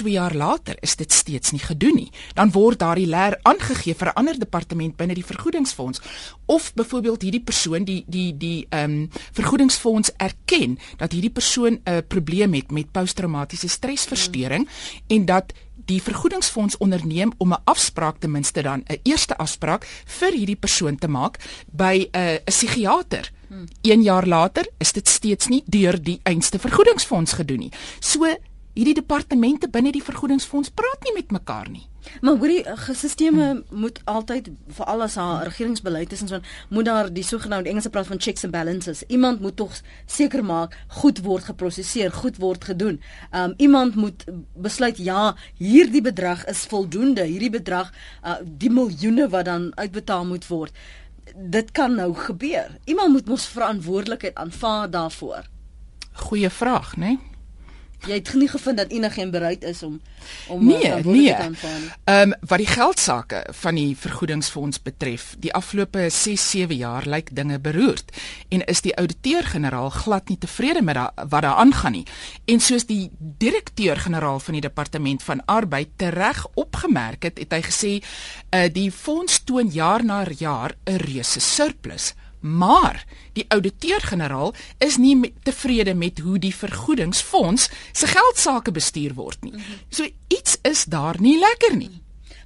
2 jaar later is dit steeds nie gedoen nie. Dan word daardie leer aangegee vir 'n ander departement binne die vergoedingsfonds of byvoorbeeld hierdie persoon die die die ehm um, vergoedingsfonds erken dat hierdie persoon 'n probleem het met posttraumatiese stresversteuring hmm. en dat die vergoedingsfonds onderneem om 'n afspraak ten minste dan 'n eerste afspraak vir hierdie persoon te maak by 'n uh, psigiater. 1 hmm. jaar later is dit steeds nie deur die einste vergoedingsfonds gedoen nie. So hierdie departemente binne die vergoedingsfonds praat nie met mekaar nie. Maar hoorie, gesisteme hmm. moet altyd veral as haar regeringsbeleid is en so moet daar die sogenaamde Engelse praat van checks and balances. Iemand moet tog seker maak goed word geproseseer, goed word gedoen. Um iemand moet besluit ja, hierdie bedrag is voldoende, hierdie bedrag uh, die miljoene wat dan uitbetaal moet word. Dit kan nou gebeur. Iemand moet mos verantwoordelikheid aanvaar daarvoor. Goeie vraag, né? Nee? Jy het nie gevind dat enigiemand bereid is om om nee, nee. Ehm um, wat die geldsaake van die vergoedingsfonds betref, die afgelope 6-7 jaar lyk dinge beroerd en is die ouditeur-generaal glad nie tevrede met da, wat daar aangaan nie. En soos die direkteur-generaal van die departement van arbeid tereg opgemerk het, het hy gesê uh, die fonds toon jaar na jaar 'n reuse surplus Maar die ouditeur-generaal is nie tevrede met hoe die vergoedingsfonds se geld sake bestuur word nie. So iets is daar nie lekker nie.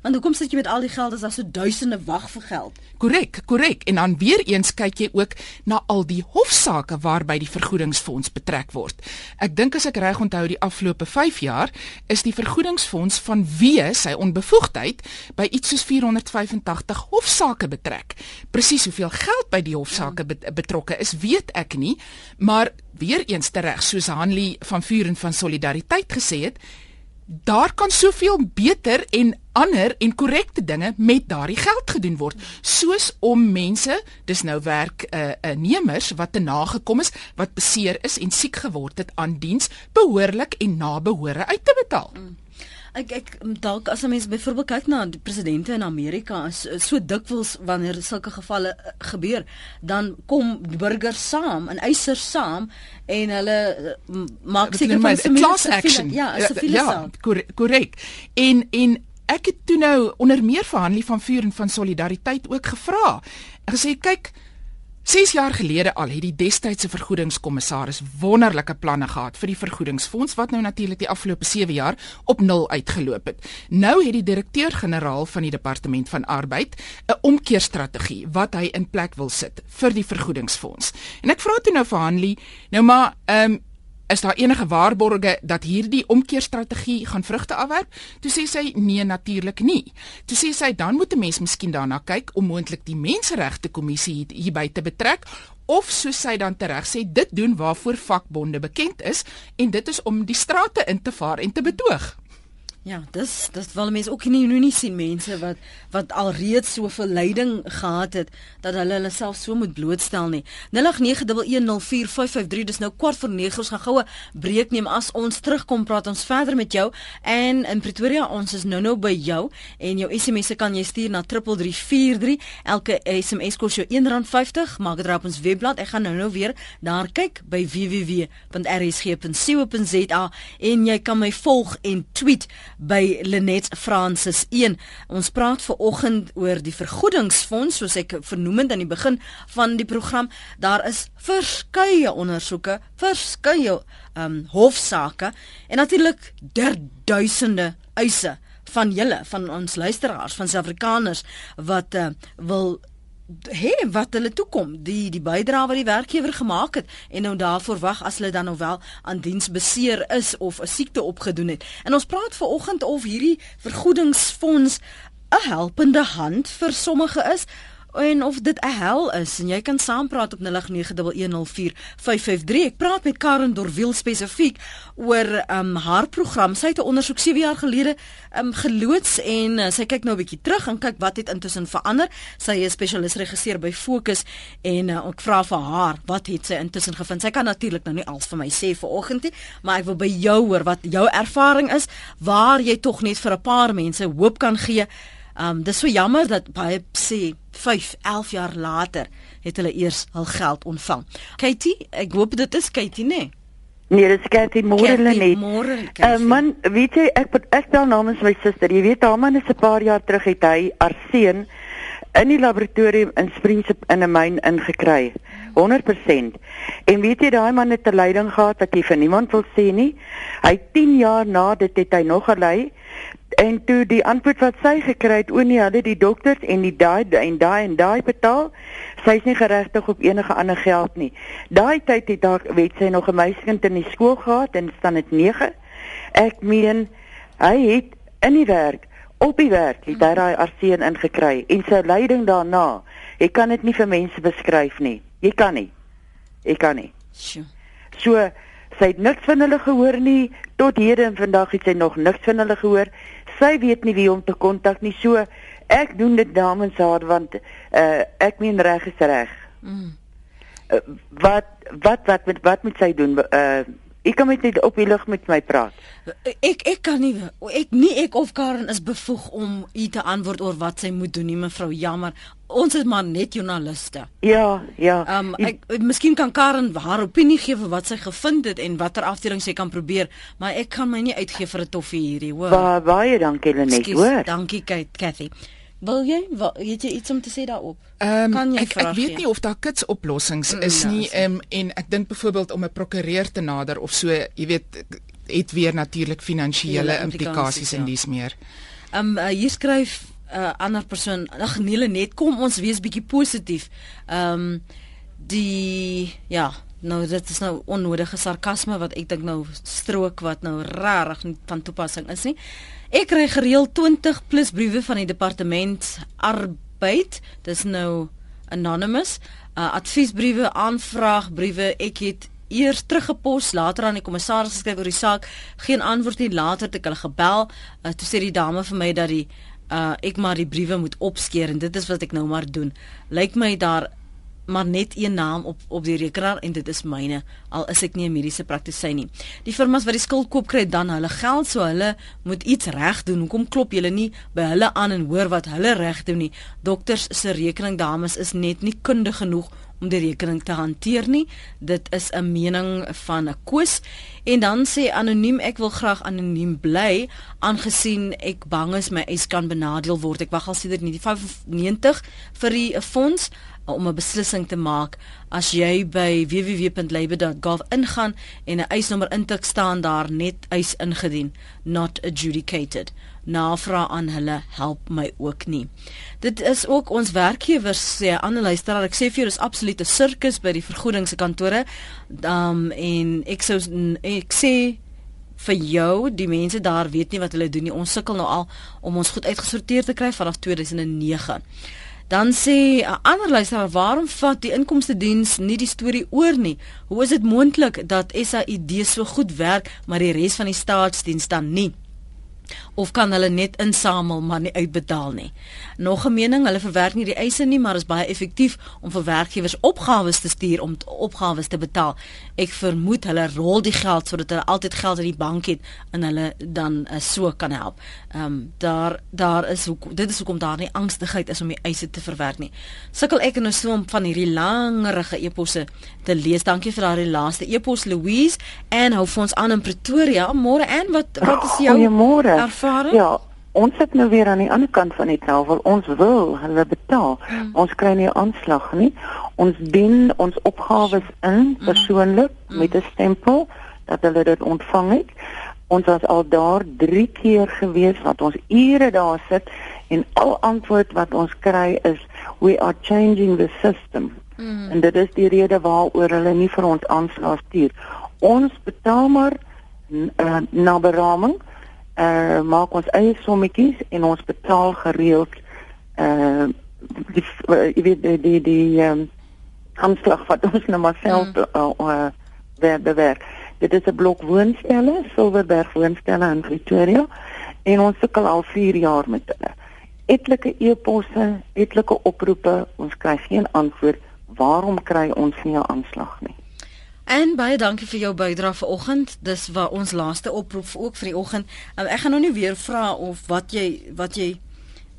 Want hoekom sit jy met al die geld as daar so duisende wag vir geld? Korrek, korrek. En dan weer eens kyk jy ook na al die hofsaake waarby die vergoedingsfonds betrek word. Ek dink as ek reg onthou die afgelope 5 jaar is die vergoedingsfonds van wie sy onbevoegdheid by iets soos 485 hofsaake betrek. Presies hoeveel geld by die hofsaake betrokke is, weet ek nie, maar weer eens tereg soos Hanlie van Vuur en van Solidariteit gesê het, daar kan soveel beter en ander en korrekte dinge met daardie geld gedoen word soos om mense dis nou werk 'n uh, uh, nemers wat te nagekom is wat beseer is en siek geword het aan diens behoorlik en na behore uit te betaal. Mm. Ek ek dalk as 'n mens byvoorbeeld kyk na die presidente in Amerika is so dikwels wanneer sulke gevalle eh, gebeur, dan kom burgers saam en eisers saam en hulle eh, maak seker van 'n class action. Ja, 'n file ja, korrek. En en ek het toe nou onder meer vir Hanlie van Vuur en van Solidariteit ook gevra. Ek gesê kyk 6 jaar gelede al het die destydse vergoedingskommissaris wonderlike planne gehad vir die vergoedingsfonds wat nou natuurlik die afgelope 7 jaar op nul uitgeloop het. Nou het die direkteur-generaal van die departement van arbeid 'n omkeerstrategie wat hy in plek wil sit vir die vergoedingsfonds. En ek vra toe nou vir Hanlie, nou maar ehm um, is daar enige waarborge dat hierdie omkeerstrategie gaan vrugte afwerp? Toe sê sy nee natuurlik nie. Toe sê sy dan moet 'n mens miskien daarna kyk om moontlik die menseregte kommissie hierby te betrek of soos sy dan tereg sê dit doen waarvoor vakbonde bekend is en dit is om die strate in te vaar en te betoog. Ja, dis dis wil mense ook nie nou nie sien mense wat wat alreeds so veel lyding gehad het dat hulle hulle self so moet blootstel nie. 0891104553 dis nou kwart voor 9 ons gaan goue breek neem as ons terugkom praat ons verder met jou. En in Pretoria ons is nou nou by jou en jou SMS'e kan jy stuur na 3343 elke SMS kos jou R1.50 maak dit op ons webblad. Ek gaan nou nou weer daar kyk by www.rsg.co.za en jy kan my volg en tweet by Lenet Francis 1. Ons praat ver oggend oor die vergoedingsfonds soos ek vernoem het aan die begin van die program. Daar is verskeie ondersoeke, verskeie ehm um, hofsaake en natuurlik duisende eise van julle van ons luisteraars van Suid-Afrikaners wat uh, wil hê wat hulle toekom die die bydrae wat die werkgewer gemaak het en nou daarvoor wag as hulle dan nou wel aan diens beseer is of 'n siekte opgedoen het. En ons praat ver oggend of hierdie vergoedingsfonds 'n helpende hand vir sommige is en of dit 'n hel is en jy kan saampraat op 0891104553. Ek praat met Karen Dorwiel spesifiek oor um, haar program. Sy het 'n ondersoek 7 jaar gelede um, geloods en uh, sy kyk nou 'n bietjie terug en kyk wat het intussen verander. Sy is spesialis regisseur by Fokus en uh, ek vra vir haar wat het sy intussen gevind. Sy kan natuurlik nou nie alles vir my sê vanoggend nie, maar ek wil by jou hoor wat jou ervaring is waar jy tog net vir 'n paar mense hoop kan gee. Um dis so jammer dat baie sê 5, 11 jaar later het hulle eers hul geld ontvang. Katie, ek hoop dit is Katie, né? Nee? Nee, dit is Katie Morele net. Uh, man, weet jy ek ek bel namens my suster. Jy weet haar man is 'n paar jaar terug het hy arseen in die laboratorium in Springs in 'n myn ingekry. 100%. En weet jy daai man het 'n lyding gehad wat jy vir niemand wil sê nie. Hy 10 jaar na dit het hy nog gelei en toe die antwoord wat sy gekry het, o nee, hulle die dokters en die daai en daai en daai betaal. Sy's nie geregtig op enige ander geld nie. Daai tyd het daar weet sy nog 'n meisiekind in die skool gehad en staan dit 9. Ek meen hy het in die werk op die werk het hy daai arseen ingekry en sy lyding daarna. Ek kan dit nie vir mense beskryf nie. Jy kan nie. Ek kan nie. So sy het niks van hulle gehoor nie tot heden en vandag het sy nog niks van hulle gehoor sy weet nie wie om te kontak nie. So ek doen dit namens haar want uh, ek meen reg is reg. Mm. Uh, wat wat wat met wat moet sy doen? Uh, ek kan met net op die lug met my praat. Ek ek kan nie ek nie ek of Karen is bevoeg om u te antwoord oor wat sy moet doen nie mevrou jammer ons is maar net joernaliste. Ja, ja. Ehm um, ek miskien kan Karen haar opinie gee vir wat sy gevind het en watter afdeling sy kan probeer, maar ek kan my nie uitgee vir 'n toffie hierdie, hoor. Ba baie dankie Lenet, hoor. Dankie Kate, Cathy. Wil jy het jy iets om te sê daarop? Um, kan jy ek, ek weet nie of daar kits oplossings mm, is ja, nie um, en ek dink byvoorbeeld om 'n prokureur te nader of so, jy weet het weer natuurlik finansiële implikasies in ja. dies meer. Ehm um, uh, hier skryf 'n uh, ander persoon. Ag nee, net kom ons wees bietjie positief. Ehm um, die ja, nou dit is nou onnodige sarkasme wat ek dink nou strook wat nou rarig van toepassing is nie. Ek kry gereeld 20 plus briewe van die departement arbeid. Dis nou anonymous. Uh, adviesbriewe, aanvraagbriewe. Ek het eers teruggepos later aan die kommissaris geskryf oor die saak. Geen antwoord nie. Later het ek hulle gebel. Uh, toe sê die dame vir my dat die uh ek maar die briewe moet opskeer en dit is wat ek nou maar doen. Lyk my daar maar net een naam op op die rekenaar en dit is myne al is ek nie 'n mediese praktisyn nie. Die firmas wat die skuld koop kry dan hulle geld so hulle moet iets reg doen. Hoekom klop julle nie by hulle aan en hoor wat hulle reg doen nie? Dokters se rekening dames is net nie kundig genoeg om die rekening te hanteer nie. Dit is 'n mening van 'n koes. En dan sê anoniem ek wil graag anoniem bly aangesien ek bang is my eis kan benadeel word. Ek wag al sedert 1995 vir die fonds om 'n beslissing te maak as jy by www.labor.gov ingaan en 'n eisnommer intik staan daar net eis ingedien not adjudicated navraag aan hulle help my ook nie. Dit is ook ons werkgewers sê aanluister ek sê vir jou is absoluut 'n sirkus by die vergoedingskantore. Um en ek sou ek sê vir jou, die mense daar weet nie wat hulle doen nie. Ons sukkel nou al om ons goed uitgesorteer te kry vanaf 2009. Dan sê 'n ander luisteraar, waarom vat die inkomste diens nie die storie oor nie? Hoe is dit moontlik dat SAID so goed werk, maar die res van die staatsdiens dan nie? Of kan hulle net insamel maar nie uitbetaal nie. Nog 'n mening, hulle verwerk nie die eise nie, maar is baie effektief om vir werkgewers opgawes te stuur om opgawes te betaal. Ek vermoed hulle rol die geld sodat hulle altyd geld in die bank het en hulle dan uh, so kan help. Ehm um, daar daar is hoe dit is hoekom daar nie angstigheid is om die eise te verwerk nie. Sukkel ek nou so om van hierdie langerige eposse te lees. Dankie vir daardie laaste epos Louise en hou vir ons aan in Pretoria. Môre en wat wat is jou ervaring? Ja, ons sit nou weer aan die ander kant van die tafel. Ons wil hulle betaal. Hmm. Ons kry nie aanslag nie. Ons dien ons opgawes in hmm. persoonlik hmm. met 'n stempel dat hulle dit ontvang het. Ons was al daar 3 keer gewees wat ons ure daar sit en al antwoord wat ons kry is we are changing the system. Mm. En dit is die rede waaroor hulle nie vir ons aanslag stuur. Ons betaal maar uh, na beraming uh maak ons eie sommetjies en ons betaal gereeld uh die jy weet die die die um, aanslag wat <laughs> ons nou maar self mm. uh, uh, weer bewerk. Dit is 'n blok woonstelle, Silverberg woonstelle in Pretoria en ons sukkel al 4 jaar met hulle. Etlike e-posse, etlike oproepe, ons kry geen antwoord. Waarom kry ons nie 'n aanslag nie? En baie dankie vir jou bydrae vanoggend. Dis wat ons laaste oproep vir ook vir die oggend. Um, ek gaan nou nie weer vra of wat jy wat jy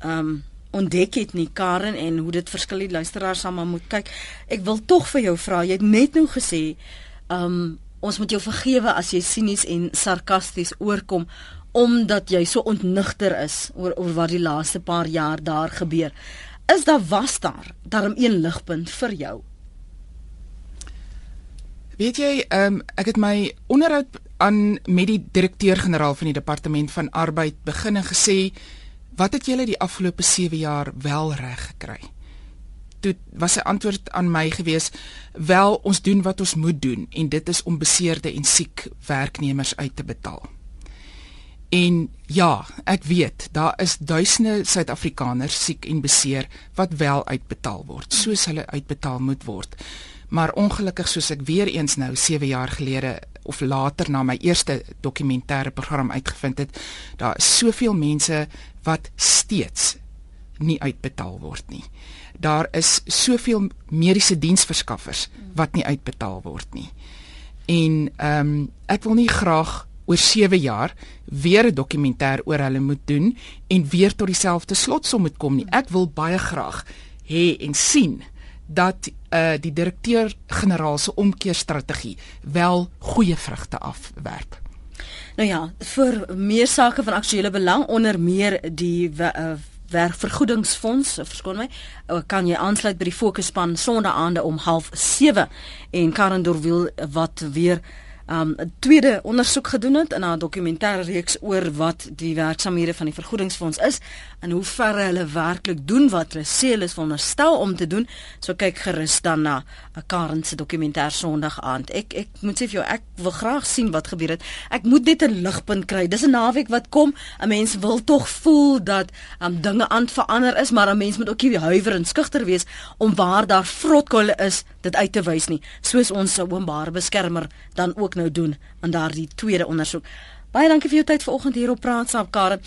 ehm um, ontdek het nie Karen en hoe dit verskil die luisteraars sal maar moet kyk. Ek wil tog vir jou vra. Jy het net nou gesê ehm um, ons moet jou vergewe as jy sinies en sarkasties oorkom omdat jy so ontnigter is oor oor wat die laaste paar jaar daar gebeur. Is daar was daar daarom een ligpunt vir jou? Weet jy, um, ek het my onderhoud aan met die direkteur-generaal van die departement van arbeid begin en gesê, "Wat het julle die afgelope 7 jaar wel reg gekry?" Toe was sy antwoord aan my gewees, "Wel, ons doen wat ons moet doen en dit is om beseerde en siek werknemers uit te betaal." En ja, ek weet, daar is duisende Suid-Afrikaners siek en beseer wat wel uitbetaal word, soos hulle uitbetaal moet word. Maar ongelukkig soos ek weer eens nou 7 jaar gelede of later na my eerste dokumentêre program uitgevind het, daar is soveel mense wat steeds nie uitbetaal word nie. Daar is soveel mediese diensverskaffers wat nie uitbetaal word nie. En ehm um, ek wil nie graag oor 7 jaar weer 'n dokumentêr oor hulle moet doen en weer tot dieselfde slotsom moet kom nie. Ek wil baie graag hê en sien dat uh die direkteur-generaal se omkeerstrategie wel goeie vrugte afwerp. Nou ja, vir meer sake van aktuele belang onder meer die uh, werkvergoedingsfonds, verskoon my, uh, kan jy aansluit by die fokusspan sonnaande om 07:30 en Karen Dorwiel wat weer um 'n tweede ondersoek gedoen het in 'n dokumentêre reeks oor wat die werksamehede van die vergoedingsfonds is en hoe ver hulle werklik doen wat hulle sê hulle is veronderstel om te doen. So kyk gerus dan na 'n Karen se dokumentêr Sondag aand. Ek ek moet sê vir jou ek wil graag sien wat gebeur het. Ek moet net 'n ligpunt kry. Dis 'n naweek wat kom. 'n Mens wil tog voel dat um dinge aan verander is, maar 'n mens moet ook nie huiwer en skugter wees om waar daar vrotkolle is dit uit te wys nie. Soos ons openbare beskermer dan ook nou doen aan daardie tweede ondersoek. Baie dankie vir jou tyd vanoggend hier op Praat saam Karen.